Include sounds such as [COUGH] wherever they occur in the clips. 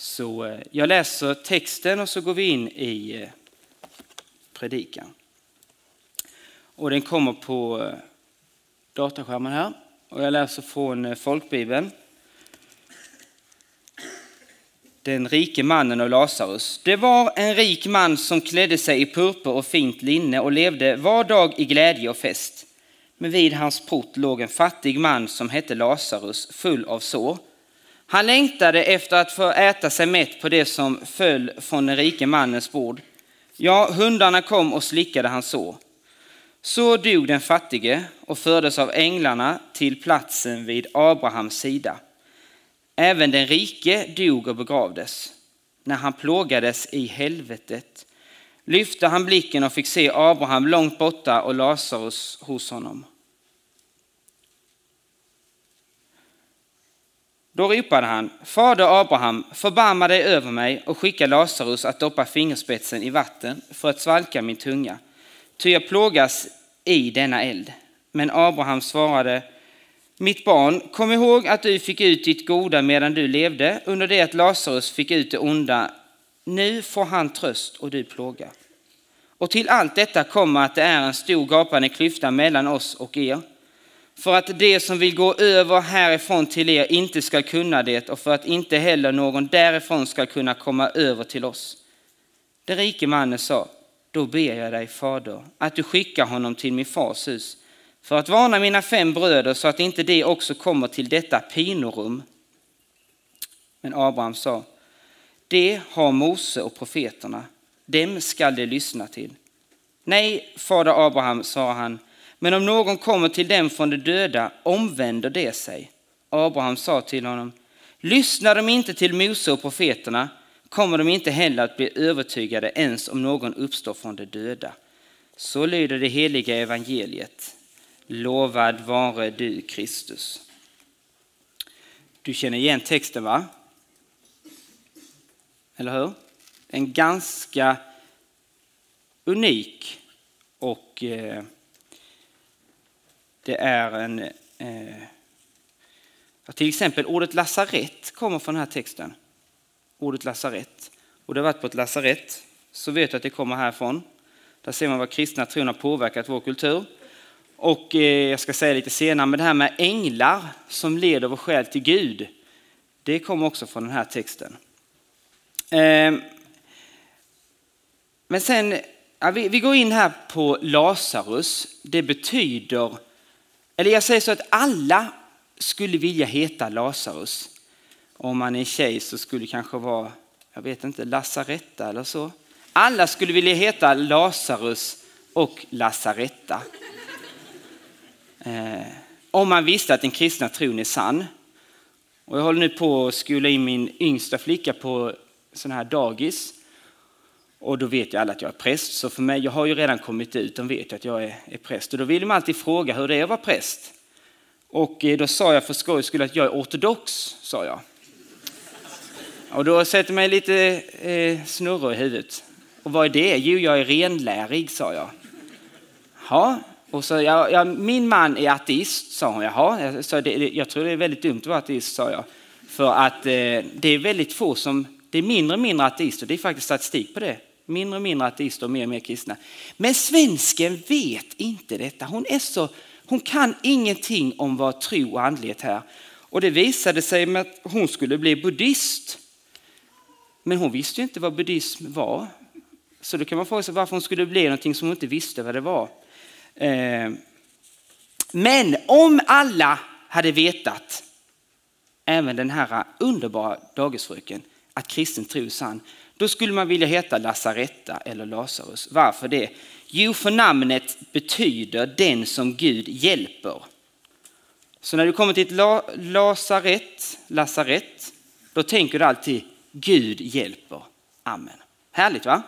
Så eh, jag läser texten och så går vi in i eh, predikan. Och den kommer på eh, dataskärmen här. Och jag läser från folkbibeln. Den rike mannen och Lazarus. Det var en rik man som klädde sig i purpur och fint linne och levde var dag i glädje och fest. Men vid hans port låg en fattig man som hette Lazarus, full av sår. Han längtade efter att få äta sig mätt på det som föll från den rike mannens bord. Ja, hundarna kom och slickade hans sår. Så dog den fattige och fördes av änglarna till platsen vid Abrahams sida. Även den rike dog och begravdes. När han plågades i helvetet lyfte han blicken och fick se Abraham långt borta och Lazarus hos honom. Då ropade han, Fader Abraham, förbarma dig över mig och skicka Lazarus att doppa fingerspetsen i vatten för att svalka min tunga, ty jag plågas i denna eld. Men Abraham svarade, mitt barn, kom ihåg att du fick ut ditt goda medan du levde, under det att Lazarus fick ut det onda. Nu får han tröst och du plåga. Och till allt detta kommer att det är en stor gapande klyfta mellan oss och er för att de som vill gå över härifrån till er inte ska kunna det och för att inte heller någon därifrån ska kunna komma över till oss. Den rike mannen sa, då ber jag dig fader att du skickar honom till min fars hus för att varna mina fem bröder så att inte de också kommer till detta pinorum. Men Abraham sa, det har Mose och profeterna, dem skall de lyssna till. Nej, fader Abraham, sa han, men om någon kommer till dem från de döda omvänder det sig. Abraham sa till honom, lyssnar de inte till Mose och profeterna kommer de inte heller att bli övertygade ens om någon uppstår från de döda. Så lyder det heliga evangeliet. Lovad vare du Kristus. Du känner igen texten va? Eller hur? En ganska unik och eh, det är en... Eh, till exempel ordet lasarett kommer från den här texten. Ordet lasarett. Och det har varit på ett lasarett så vet du att det kommer härifrån. Där ser man vad kristna tron har påverkat vår kultur. Och eh, jag ska säga lite senare, men det här med änglar som leder vår själ till Gud, det kommer också från den här texten. Eh, men sen, ja, vi, vi går in här på Lazarus. Det betyder eller jag säger så att alla skulle vilja heta Lazarus. Om man är tjej så skulle det kanske vara, jag vet inte, Lasaretta eller så. Alla skulle vilja heta Lazarus och Lasaretta. Eh, om man visste att den kristna tron är sann. Och jag håller nu på att skola in min yngsta flicka på sån här dagis. Och då vet ju alla att jag är präst, så för mig, jag har ju redan kommit ut, de vet ju att jag är, är präst. Och då vill de alltid fråga hur det är att vara präst. Och eh, då sa jag för skojs skull att jag är ortodox, sa jag. Och då sätter mig lite eh, snurror i huvudet. Och vad är det? Jo, jag är renlärig, sa jag. Ja, och så, ja, ja, min man är ateist, sa hon. Jaha, jag, sa, det, jag tror det är väldigt dumt att vara ateist, sa jag. För att eh, det är väldigt få som, det är mindre och mindre ateister, det är faktiskt statistik på det. Mindre och mindre ateister och mer och mer kristna. Men svensken vet inte detta. Hon, är så, hon kan ingenting om vad tro och andlighet är. Och det visade sig med att hon skulle bli buddhist. Men hon visste inte vad buddhism var. Så då kan man fråga sig varför hon skulle bli någonting som hon inte visste vad det var. Eh, men om alla hade vetat, även den här underbara dagisfröken, att kristen tro är sann, då skulle man vilja heta Lasaretta eller Lazarus. Varför det? Jo, för namnet betyder den som Gud hjälper. Så när du kommer till ett la lasarett, lasarett, då tänker du alltid Gud hjälper. Amen. Härligt va?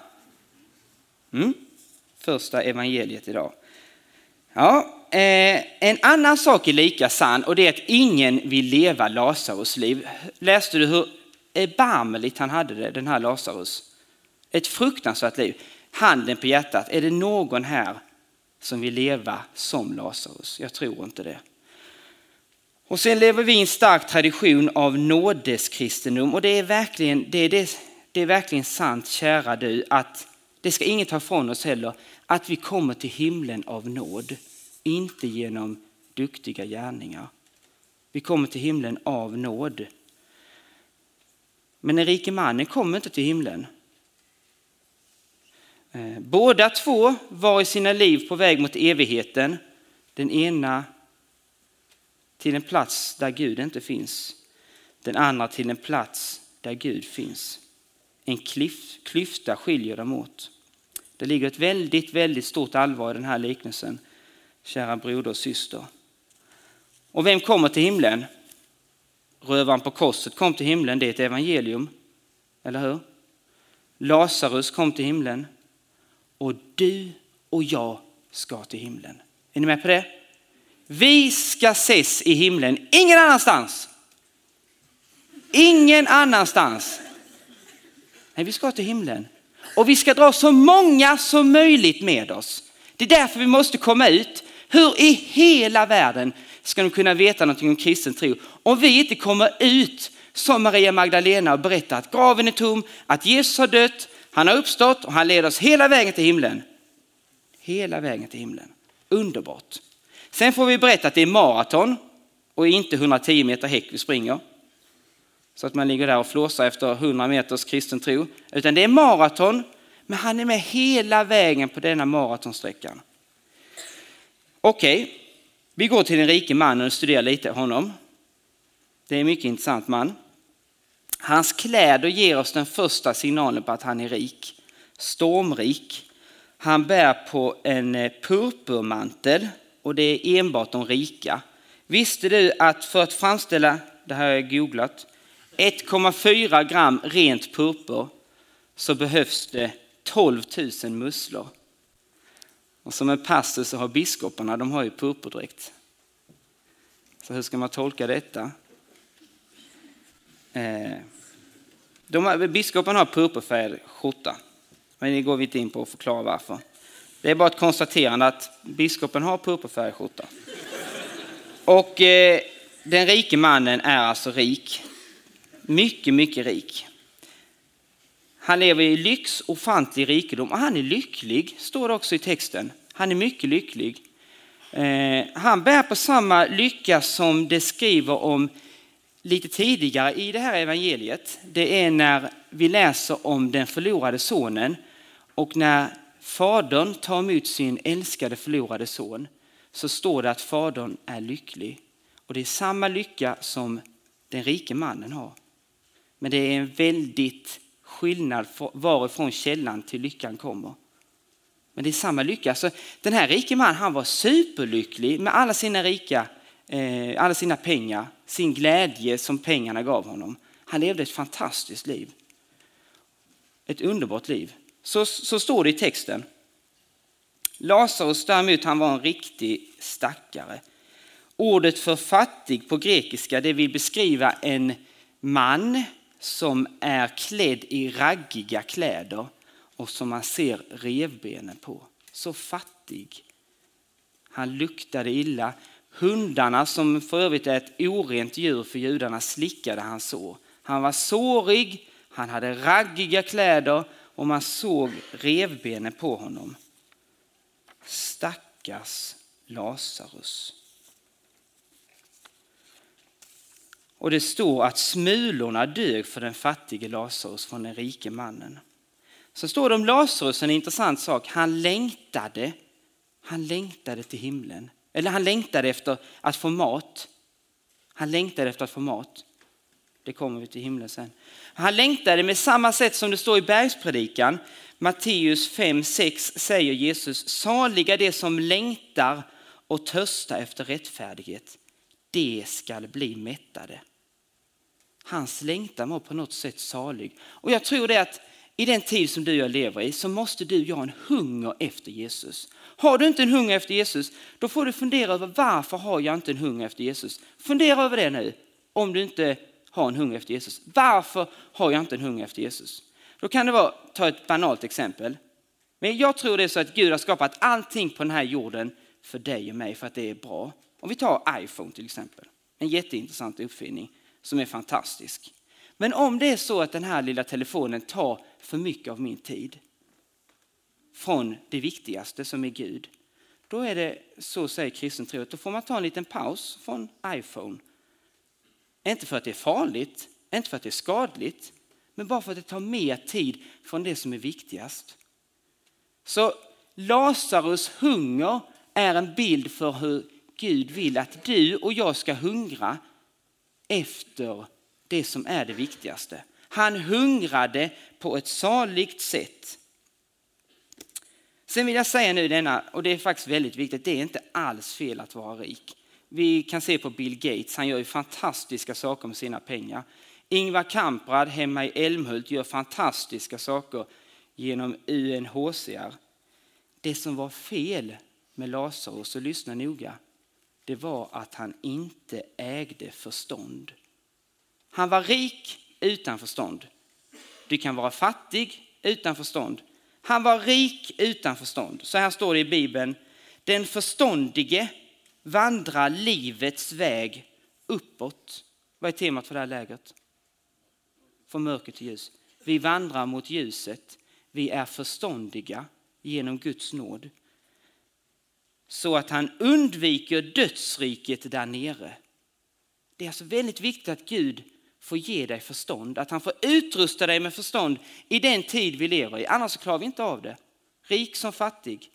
Mm. Första evangeliet idag. Ja, eh, en annan sak är lika sann och det är att ingen vill leva Lazarus liv. Läste du hur erbarmligt han hade det, den här Lazarus. Ett fruktansvärt liv. Handen på hjärtat, är det någon här som vill leva som Lazarus? Jag tror inte det. Och sen lever vi i en stark tradition av nådeskristendom och det är verkligen, det är, det, det är verkligen sant, kära du, att det ska inget ta från oss heller, att vi kommer till himlen av nåd, inte genom duktiga gärningar. Vi kommer till himlen av nåd. Men den rike mannen kom inte till himlen. Eh, båda två var i sina liv på väg mot evigheten. Den ena till en plats där Gud inte finns. Den andra till en plats där Gud finns. En klyfta skiljer dem åt. Det ligger ett väldigt, väldigt stort allvar i den här liknelsen, kära broder och syster. Och vem kommer till himlen? Rövaren på korset kom till himlen, det är ett evangelium. Eller hur? Lazarus kom till himlen. Och du och jag ska till himlen. Är ni med på det? Vi ska ses i himlen, ingen annanstans. Ingen annanstans. Nej, vi ska till himlen. Och vi ska dra så många som möjligt med oss. Det är därför vi måste komma ut. Hur i hela världen ska de kunna veta någonting om kristen tro om vi inte kommer ut som Maria Magdalena och berättar att graven är tom, att Jesus har dött, han har uppstått och han leder oss hela vägen till himlen. Hela vägen till himlen. Underbart. Sen får vi berätta att det är maraton och inte 110 meter häck vi springer. Så att man ligger där och flåsar efter 100 meters kristen tro. Utan det är maraton, men han är med hela vägen på denna maratonsträckan. Okej, okay vi går till den rike mannen och studerar lite honom. Det är en mycket intressant man. Hans kläder ger oss den första signalen på att han är rik. Stormrik. Han bär på en eh, purpurmantel och det är enbart de rika. Visste du att för att framställa, det här har jag googlat, 1,4 gram rent purpur så behövs det 12 000 musslor. Och som en pastor så har biskoparna, de har ju purpurdräkt. Så hur ska man tolka detta? Eh, de, biskoparna har purpurfärgad skjorta. Men det går vi inte in på att förklara varför. Det är bara ett konstaterande att biskopen har purpurfärgad skjorta. Och eh, den rike mannen är alltså rik. Mycket, mycket rik. Han lever i lyx, och ofantlig rikedom och han är lycklig, står det också i texten. Han är mycket lycklig. Eh, han bär på samma lycka som det skriver om lite tidigare i det här evangeliet. Det är när vi läser om den förlorade sonen och när fadern tar emot sin älskade förlorade son så står det att fadern är lycklig. Och det är samma lycka som den rike mannen har. Men det är en väldigt skillnad varifrån källan till lyckan kommer. Men det är samma lycka. Så den här rike mannen han var superlycklig med alla sina rika, eh, alla sina pengar, sin glädje som pengarna gav honom. Han levde ett fantastiskt liv. Ett underbart liv. Så, så står det i texten. Lazarus däremot, han var en riktig stackare. Ordet för fattig på grekiska, det vill beskriva en man som är klädd i raggiga kläder och som man ser revbenen på. Så fattig. Han luktade illa. Hundarna, som för övrigt är ett orent djur för judarna, slickade han så. Han var sårig, han hade raggiga kläder och man såg revbenen på honom. Stackars Lazarus. Och det står att smulorna dög för den fattige Lazarus från den rike mannen. Så står det om Lazarus en intressant sak. Han längtade. Han längtade till himlen. Eller han längtade efter att få mat. Han längtade efter att få mat. Det kommer vi till himlen sen. Han längtade med samma sätt som det står i bergspredikan. Matteus 5-6 säger Jesus, saliga det som längtar och törstar efter rättfärdighet, det skall bli mättade. Hans längtan var på något sätt salig. Och jag tror det att i den tid som du och jag lever i så måste du och jag ha en hunger efter Jesus. Har du inte en hunger efter Jesus, då får du fundera över varför har jag inte en hunger efter Jesus? Fundera över det nu, om du inte har en hunger efter Jesus. Varför har jag inte en hunger efter Jesus? Då kan det vara, ta ett banalt exempel. Men jag tror det är så att Gud har skapat allting på den här jorden för dig och mig för att det är bra. Om vi tar iPhone till exempel. En jätteintressant uppfinning som är fantastisk. Men om det är så att den här lilla telefonen tar för mycket av min tid från det viktigaste som är Gud, då är det så säger kristen tro att då får man ta en liten paus från iPhone. Inte för att det är farligt, inte för att det är skadligt, men bara för att det tar mer tid från det som är viktigast. Så Lazarus hunger är en bild för hur Gud vill att du och jag ska hungra efter det som är det viktigaste. Han hungrade på ett saligt sätt. Sen vill jag säga nu denna, och det är faktiskt väldigt viktigt, det är inte alls fel att vara rik. Vi kan se på Bill Gates, han gör ju fantastiska saker med sina pengar. Ingvar Kamprad hemma i Älmhult gör fantastiska saker genom UNHCR. Det som var fel med Lazarus, och lyssna noga, det var att han inte ägde förstånd. Han var rik utan förstånd. Du kan vara fattig utan förstånd. Han var rik utan förstånd. Så här står det i Bibeln. Den förståndige vandrar livets väg uppåt. Vad är temat för det här lägret? Från mörker till ljus. Vi vandrar mot ljuset. Vi är förståndiga genom Guds nåd. Så att han undviker dödsriket där nere. Det är alltså väldigt viktigt att Gud får ge dig förstånd, att han får utrusta dig med förstånd i den tid vi lever i. Annars klarar vi inte av det. Rik som fattig.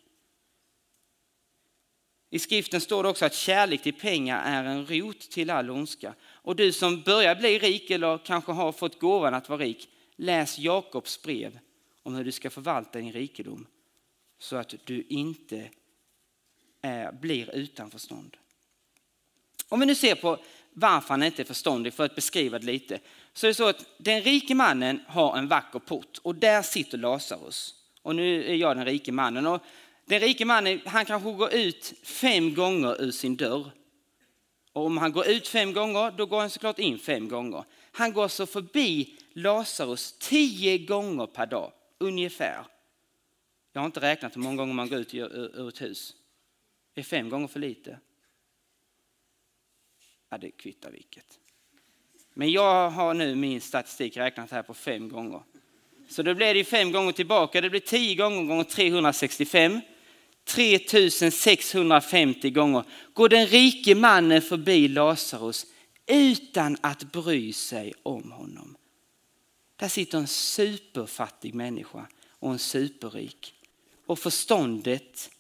I skriften står det också att kärlek till pengar är en rot till all ondska. Och du som börjar bli rik eller kanske har fått gåvan att vara rik, läs Jakobs brev om hur du ska förvalta din rikedom så att du inte Eh, blir utan förstånd. Om vi nu ser på varför han inte är förståndig, för att beskriva det lite, så är det så att den rike mannen har en vacker port och där sitter Lazarus. Och nu är jag den rike mannen. Och den rike mannen han kanske går ut fem gånger ur sin dörr. Och om han går ut fem gånger, då går han såklart in fem gånger. Han går så förbi Lazarus tio gånger per dag, ungefär. Jag har inte räknat hur många gånger man går ut ur ett hus. Är fem gånger för lite? Ja, det kvittar vilket. Men jag har nu min statistik räknat här på fem gånger. Så då blir det fem gånger tillbaka. Det blir tio gånger gånger 365. 3650 gånger går den rike mannen förbi Lazarus utan att bry sig om honom. Där sitter en superfattig människa och en superrik. Och förståndet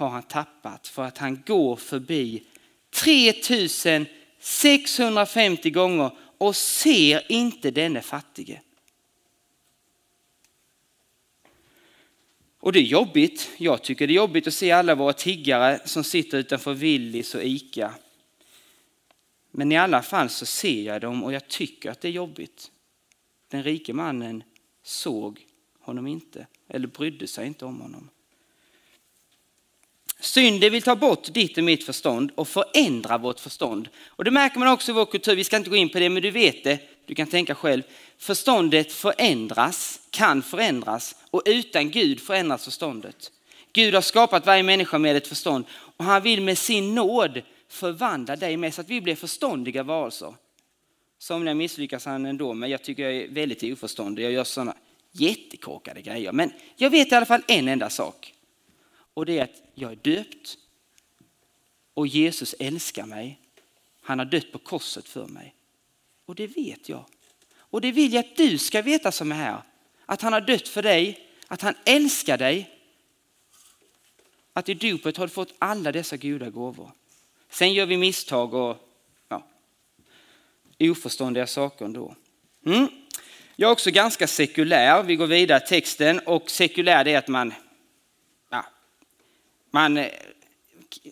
har han tappat för att han går förbi 3650 gånger och ser inte denne fattige. Och det är jobbigt. Jag tycker det är jobbigt att se alla våra tiggare som sitter utanför Willys och Ica. Men i alla fall så ser jag dem och jag tycker att det är jobbigt. Den rike mannen såg honom inte eller brydde sig inte om honom. Synden vill ta bort ditt och mitt förstånd och förändra vårt förstånd. Och det märker man också i vår kultur, vi ska inte gå in på det, men du vet det, du kan tänka själv. Förståndet förändras, kan förändras och utan Gud förändras förståndet. Gud har skapat varje människa med ett förstånd och han vill med sin nåd förvandla dig med så att vi blir förståndiga varelser. Somliga misslyckas han ändå, men jag tycker jag är väldigt oförståndig. Jag gör sådana jättekorkade grejer. Men jag vet i alla fall en enda sak. Och det är att jag är döpt och Jesus älskar mig. Han har dött på korset för mig. Och det vet jag. Och det vill jag att du ska veta som är här. Att han har dött för dig, att han älskar dig. Att i dopet har du fått alla dessa goda gåvor. Sen gör vi misstag och ja, oförståndiga saker ändå. Mm. Jag är också ganska sekulär. Vi går vidare i texten och sekulär det är att man man eh,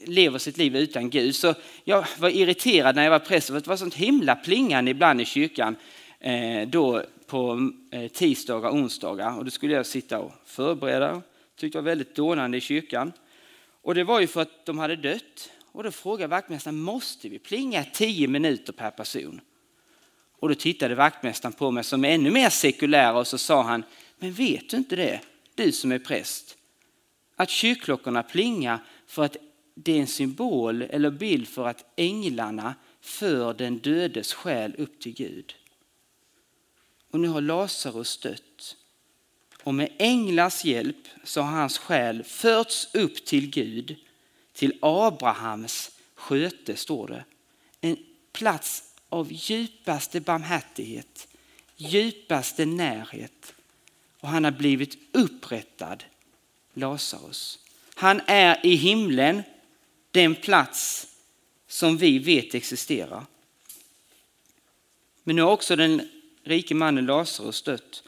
lever sitt liv utan Gud. Så jag var irriterad när jag var präst, för det var sånt himla plingande ibland i kyrkan eh, då på eh, tisdagar och onsdagar. Och då skulle jag sitta och förbereda, tyckte det var väldigt dånande i kyrkan. Och det var ju för att de hade dött. Och då frågade vaktmästaren, måste vi plinga tio minuter per person? Och då tittade vaktmästaren på mig som är ännu mer sekulär och så sa han, men vet du inte det, du som är präst? Att kyrkklockorna plingar för att det är en symbol eller bild för att änglarna för den dödes själ upp till Gud. Och nu har Lazarus dött. Och med änglars hjälp så har hans själ förts upp till Gud, till Abrahams sköte står det. En plats av djupaste barmhärtighet, djupaste närhet. Och han har blivit upprättad, Lazarus. Han är i himlen, den plats som vi vet existerar. Men nu har också den rike mannen Lazarus dött.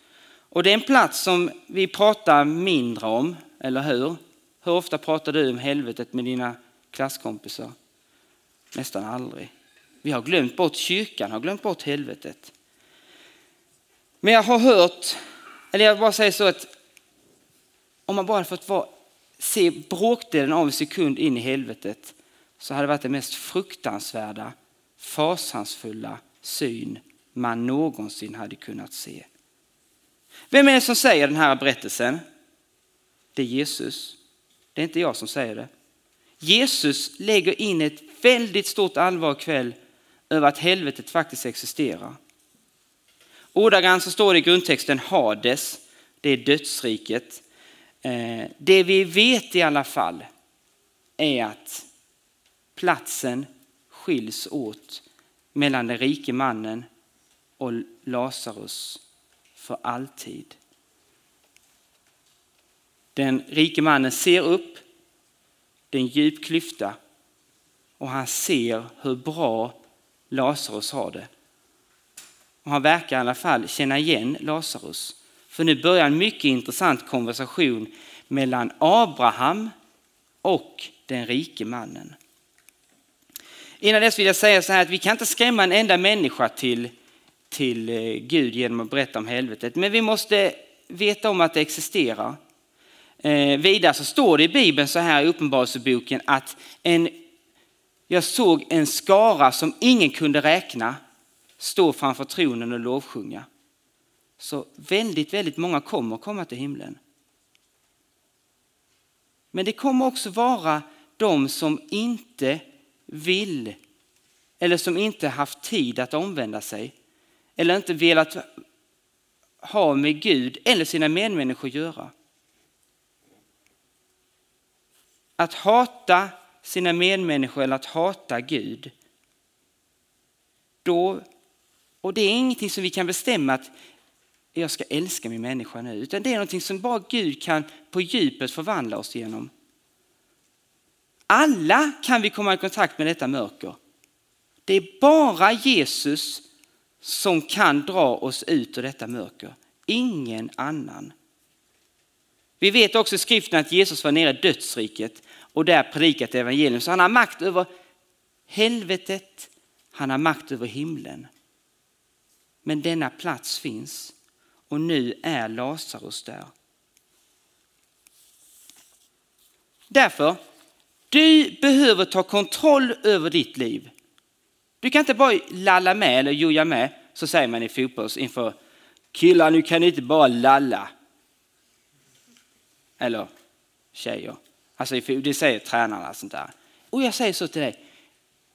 Och det är en plats som vi pratar mindre om, eller hur? Hur ofta pratar du om helvetet med dina klasskompisar? Nästan aldrig. Vi har glömt bort kyrkan, har glömt bort helvetet. Men jag har hört, eller jag bara säger så att om man bara fått vara, se bråkdelen av en sekund in i helvetet så hade det varit den mest fruktansvärda, fasansfulla syn man någonsin hade kunnat se. Vem är det som säger den här berättelsen? Det är Jesus. Det är inte jag som säger det. Jesus lägger in ett väldigt stort allvar ikväll över att helvetet faktiskt existerar. Ordagrant så står det i grundtexten Hades, det är dödsriket. Eh, det vi vet i alla fall är att platsen skiljs åt mellan den rike mannen och Lazarus för alltid. Den rike mannen ser upp, det är en djup klyfta och han ser hur bra Lazarus har det. Och han verkar i alla fall känna igen Lazarus. För nu börjar en mycket intressant konversation mellan Abraham och den rike mannen. Innan dess vill jag säga så här att vi kan inte skrämma en enda människa till, till eh, Gud genom att berätta om helvetet. Men vi måste veta om att det existerar. Eh, vidare så står det i Bibeln så här i Uppenbarelseboken att en jag såg en skara som ingen kunde räkna stå framför tronen och lovsjunga. Så väldigt, väldigt många kommer komma till himlen. Men det kommer också vara de som inte vill eller som inte haft tid att omvända sig eller inte velat ha med Gud eller sina medmänniskor att göra. Att hata sina medmänniskor eller att hata Gud, då, och det är ingenting som vi kan bestämma att jag ska älska min människa nu, utan det är någonting som bara Gud kan på djupet förvandla oss genom. Alla kan vi komma i kontakt med detta mörker. Det är bara Jesus som kan dra oss ut ur detta mörker, ingen annan. Vi vet också i skriften att Jesus var nere i dödsriket och där predikat evangelium. Så han har makt över helvetet, han har makt över himlen. Men denna plats finns och nu är Lazarus där. Därför, du behöver ta kontroll över ditt liv. Du kan inte bara lalla med eller joja med, så säger man i fotbolls inför killar nu kan ni inte bara lalla. Eller tjejer. Alltså det säger tränarna sånt där. Och jag säger så till dig,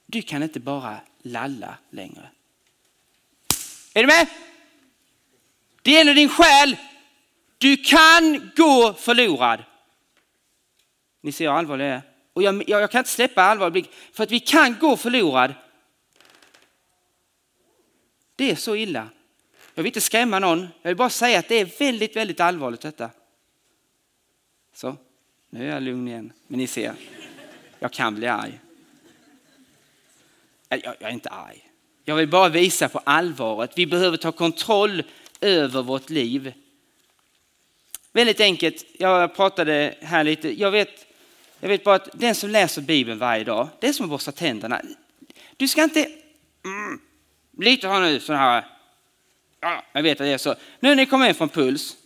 du kan inte bara lalla längre. Är du med? Det gäller din själ. Du kan gå förlorad. Ni ser hur allvarligt det är. Och jag, jag, jag kan inte släppa allvarlig blick för att vi kan gå förlorad. Det är så illa. Jag vill inte skrämma någon. Jag vill bara säga att det är väldigt, väldigt allvarligt detta. Så. Nu är jag lugn igen, men ni ser, jag kan bli arg. Jag, jag är inte arg. Jag vill bara visa på allvaret. Vi behöver ta kontroll över vårt liv. Väldigt enkelt, jag pratade här lite, jag vet, jag vet bara att den som läser Bibeln varje dag, det är som att borsta tänderna. Du ska inte, mm, lite har nu sån här, ja, jag vet att det är så. Nu när ni kommer in från Puls,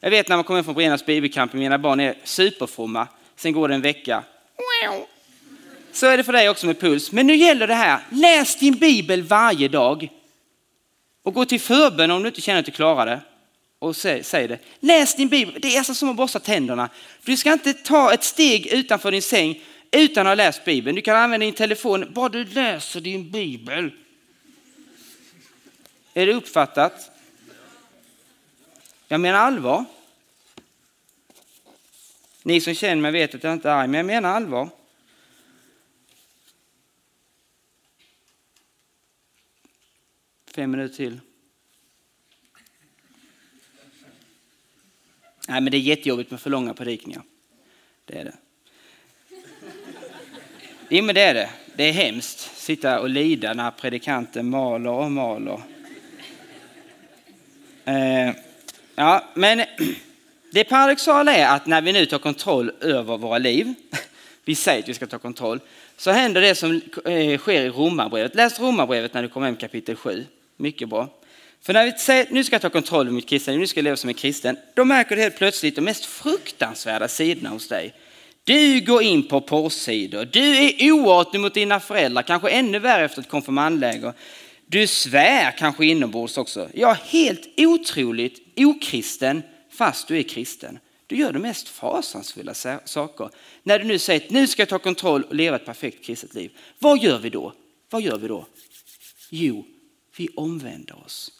jag vet när man kommer från Brenas bibelkamp, mina barn är superfromma. Sen går det en vecka. Så är det för dig också med puls. Men nu gäller det här, läs din bibel varje dag. Och gå till förbön om du inte känner att du klarar det. Och säg, säg det. Läs din bibel, det är alltså som att borsta tänderna. Du ska inte ta ett steg utanför din säng utan att ha läst Bibeln. Du kan använda din telefon, bara du läser din Bibel. Är det uppfattat? Jag menar allvar. Ni som känner mig vet att jag inte är arg, men jag menar allvar. Fem minuter till. Nej, men det är jättejobbigt med för långa predikningar. Det är det. Jo, men det är det. Det är hemskt. Sitta och lida när predikanten maler och maler. Eh, ja, men [CLEARS THROAT] det paradoxala är att när vi nu tar kontroll över våra liv, [LAUGHS] vi säger att vi ska ta kontroll, så händer det som eh, sker i Romarbrevet. Läs Romarbrevet när du kommer hem kapitel 7. Mycket bra. För när vi säger att nu ska jag ta kontroll över mitt kristna liv, nu ska jag leva som en kristen, då märker du helt plötsligt de mest fruktansvärda sidorna hos dig. Du går in på porrsidor, du är oartig mot dina föräldrar, kanske ännu värre efter ett konfirmandläger. Du svär kanske inombords också. Ja, helt otroligt okristen fast du är kristen. Du gör de mest fasansfulla saker. När du nu säger att nu ska jag ta kontroll och leva ett perfekt kristet liv. Vad gör vi då? Vad gör vi då? Jo, vi omvänder oss.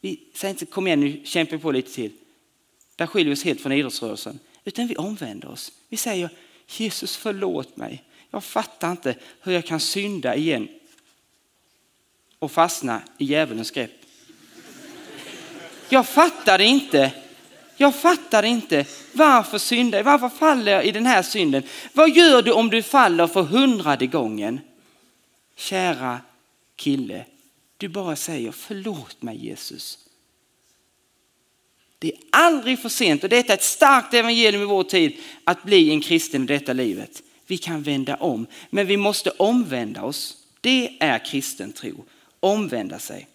Vi säger inte kom igen nu, kämpa på lite till. Där skiljer vi oss helt från idrottsrörelsen. Utan vi omvänder oss. Vi säger Jesus förlåt mig. Jag fattar inte hur jag kan synda igen och fastna i djävulens grepp. Jag fattar inte. Jag fattar inte. Varför syndar jag? Varför faller jag i den här synden? Vad gör du om du faller för hundrade gången? Kära kille, du bara säger förlåt mig Jesus. Det är aldrig för sent och detta är ett starkt evangelium i vår tid att bli en kristen i detta livet. Vi kan vända om, men vi måste omvända oss. Det är kristen tro, omvända sig.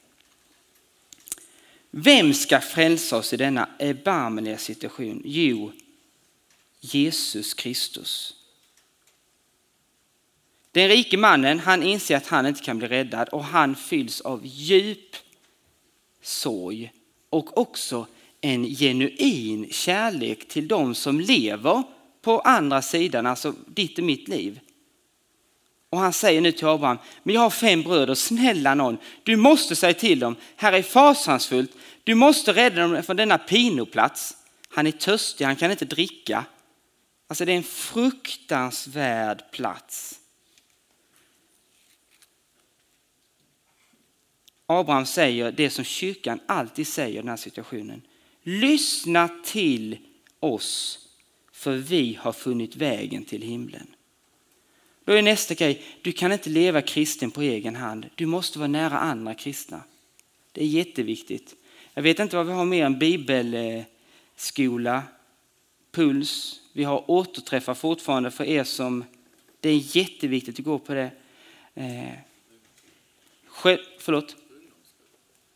Vem ska frälsa oss i denna erbarmliga situation? Jo, Jesus Kristus. Den rike mannen, han inser att han inte kan bli räddad och han fylls av djup sorg och också en genuin kärlek till de som lever på andra sidan, alltså ditt och mitt liv. Och han säger nu till Abraham, men jag har fem bröder, snälla någon, du måste säga till dem, här är fasansfullt, du måste rädda dem från denna pinoplats. Han är törstig, han kan inte dricka. Alltså det är en fruktansvärd plats. Abraham säger det som kyrkan alltid säger i den här situationen. Lyssna till oss för vi har funnit vägen till himlen. Då är nästa grej, du kan inte leva kristen på egen hand. Du måste vara nära andra kristna. Det är jätteviktigt. Jag vet inte vad vi har mer än bibelskola, puls. Vi har återträffar fortfarande för er som, det är jätteviktigt att gå på det. Eh, förlåt?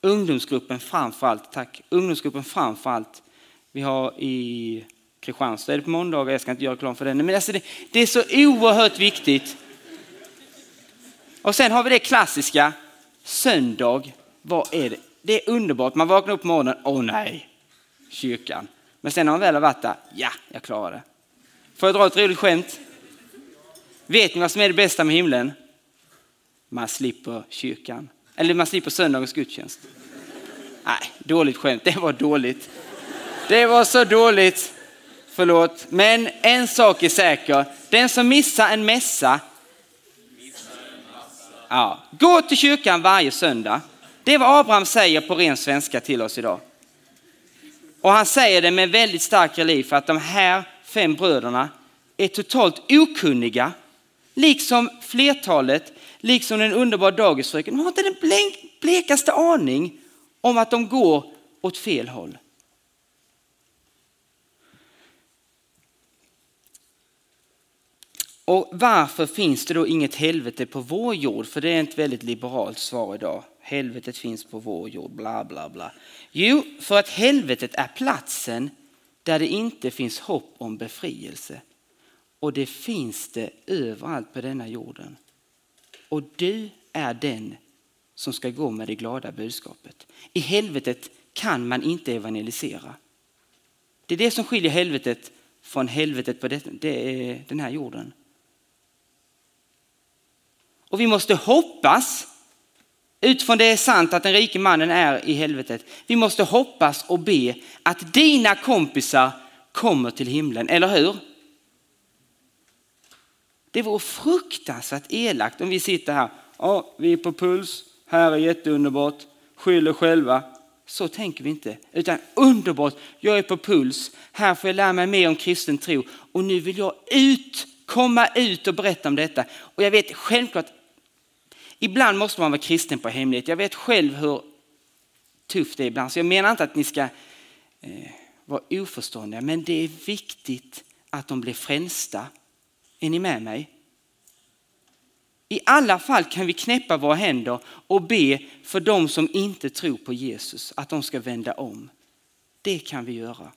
Ungdomsgruppen framför allt, tack. Ungdomsgruppen framför allt. Vi har i Kristianstad är det på måndagar, jag ska inte göra reklam för den. Men alltså det, det är så oerhört viktigt. Och sen har vi det klassiska, söndag, vad är det? Det är underbart, man vaknar upp på morgonen, åh nej, kyrkan. Men sen när man väl har varit där, ja, jag klarar det. Får jag dra ett roligt skämt? Vet ni vad som är det bästa med himlen? Man slipper kyrkan. Eller man slipper söndagens gudstjänst. Nej, dåligt skämt. Det var dåligt. Det var så dåligt. Förlåt. Men en sak är säker. Den som missar en mässa. Ja, gå till kyrkan varje söndag. Det är vad Abraham säger på ren svenska till oss idag. Och han säger det med väldigt stark relief för att de här fem bröderna är totalt okunniga, liksom flertalet liksom den underbara dagisfröken, de har inte den blekaste aning om att de går åt fel håll. Och varför finns det då inget helvete på vår jord? För det är ett väldigt liberalt svar idag. Helvetet finns på vår jord, bla bla bla. Jo, för att helvetet är platsen där det inte finns hopp om befrielse. Och det finns det överallt på denna jorden. Och du är den som ska gå med det glada budskapet. I helvetet kan man inte evangelisera. Det är det som skiljer helvetet från helvetet på det, det den här jorden. Och vi måste hoppas, utifrån det är sant att den rike mannen är i helvetet. Vi måste hoppas och be att dina kompisar kommer till himlen, eller hur? Det vore fruktansvärt alltså, elakt om vi sitter här, ja, vi är på puls, här är jätteunderbart, skyller själva. Så tänker vi inte, utan underbart, jag är på puls, här får jag lära mig mer om kristen tro och nu vill jag ut, komma ut och berätta om detta. Och jag vet självklart, ibland måste man vara kristen på hemlighet. Jag vet själv hur tufft det är ibland, så jag menar inte att ni ska eh, vara oförståndiga, men det är viktigt att de blir frälsta. Är ni med mig? I alla fall kan vi knäppa våra händer och be för de som inte tror på Jesus, att de ska vända om. Det kan vi göra.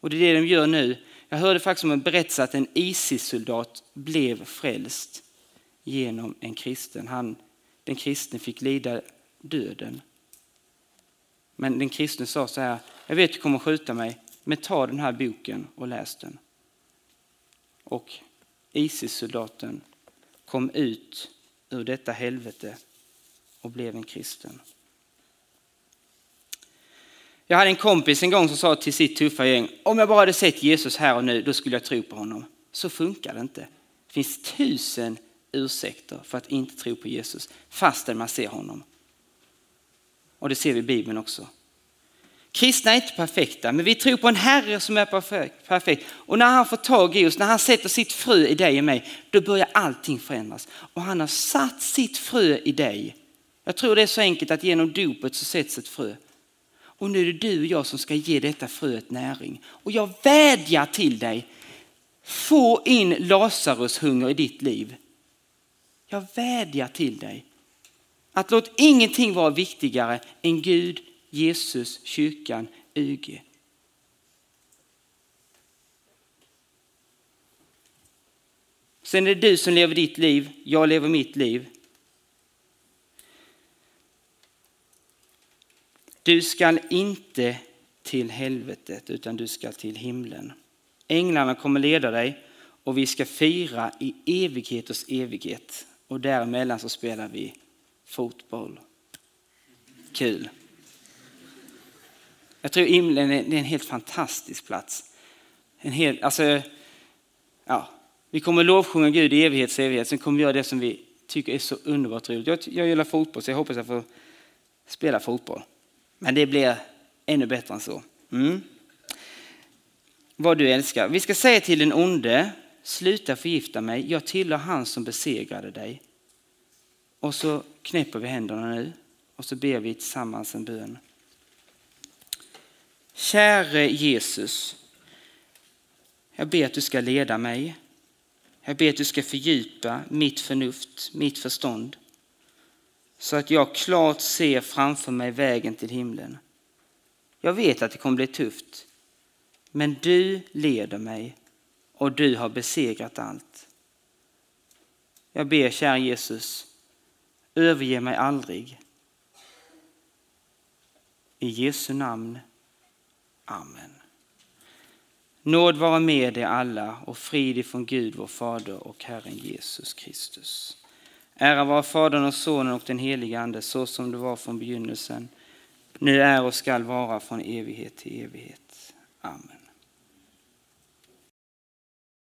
Och det är det de gör nu. Jag hörde faktiskt om en berättelse att en ISIS-soldat blev frälst genom en kristen. Han, den kristne fick lida döden. Men den kristne sa så här, jag vet du kommer skjuta mig, men ta den här boken och läs den. Och ISIS-soldaten kom ut ur detta helvete och blev en kristen. Jag hade en kompis en gång som sa till sitt tuffa gäng, om jag bara hade sett Jesus här och nu, då skulle jag tro på honom. Så funkar det inte. Det finns tusen ursäkter för att inte tro på Jesus, fastän man ser honom. Och det ser vi i Bibeln också. Kristna är inte perfekta, men vi tror på en Herre som är perfekt. Och när han får tag i oss, när han sätter sitt frö i dig och mig, då börjar allting förändras. Och han har satt sitt frö i dig. Jag tror det är så enkelt att genom dopet så sätts ett frö. Och nu är det du och jag som ska ge detta fröet näring. Och jag vädjar till dig, få in Lazarus hunger i ditt liv. Jag vädjar till dig. Att låt ingenting vara viktigare än Gud, Jesus, kyrkan, UG. Sen är det du som lever ditt liv, jag lever mitt liv. Du skall inte till helvetet utan du ska till himlen. Änglarna kommer leda dig och vi ska fira i evigheters evighet. Och däremellan så spelar vi fotboll. Kul. Jag tror himlen är, en helt fantastisk plats. En hel, alltså, ja, vi kommer lovsjunga Gud i evighets evighet, sen kommer vi göra det som vi tycker är så underbart roligt. Jag, jag gillar fotboll så jag hoppas jag får spela fotboll. Men det blir ännu bättre än så. Mm. Vad du älskar. Vi ska säga till den onde, sluta förgifta mig, jag tillhör han som besegrade dig. Och så knäpper vi händerna nu och så ber vi tillsammans en bön. Käre Jesus, jag ber att du ska leda mig. Jag ber att du ska fördjupa mitt förnuft, mitt förstånd. Så att jag klart ser framför mig vägen till himlen. Jag vet att det kommer bli tufft. Men du leder mig och du har besegrat allt. Jag ber, kära Jesus, överge mig aldrig. I Jesu namn. Amen. Nåd vara med er alla och frid ifrån Gud vår Fader och Herren Jesus Kristus. Ära vara Fadern och Sonen och den helige Ande så som det var från begynnelsen, nu är och skall vara från evighet till evighet. Amen.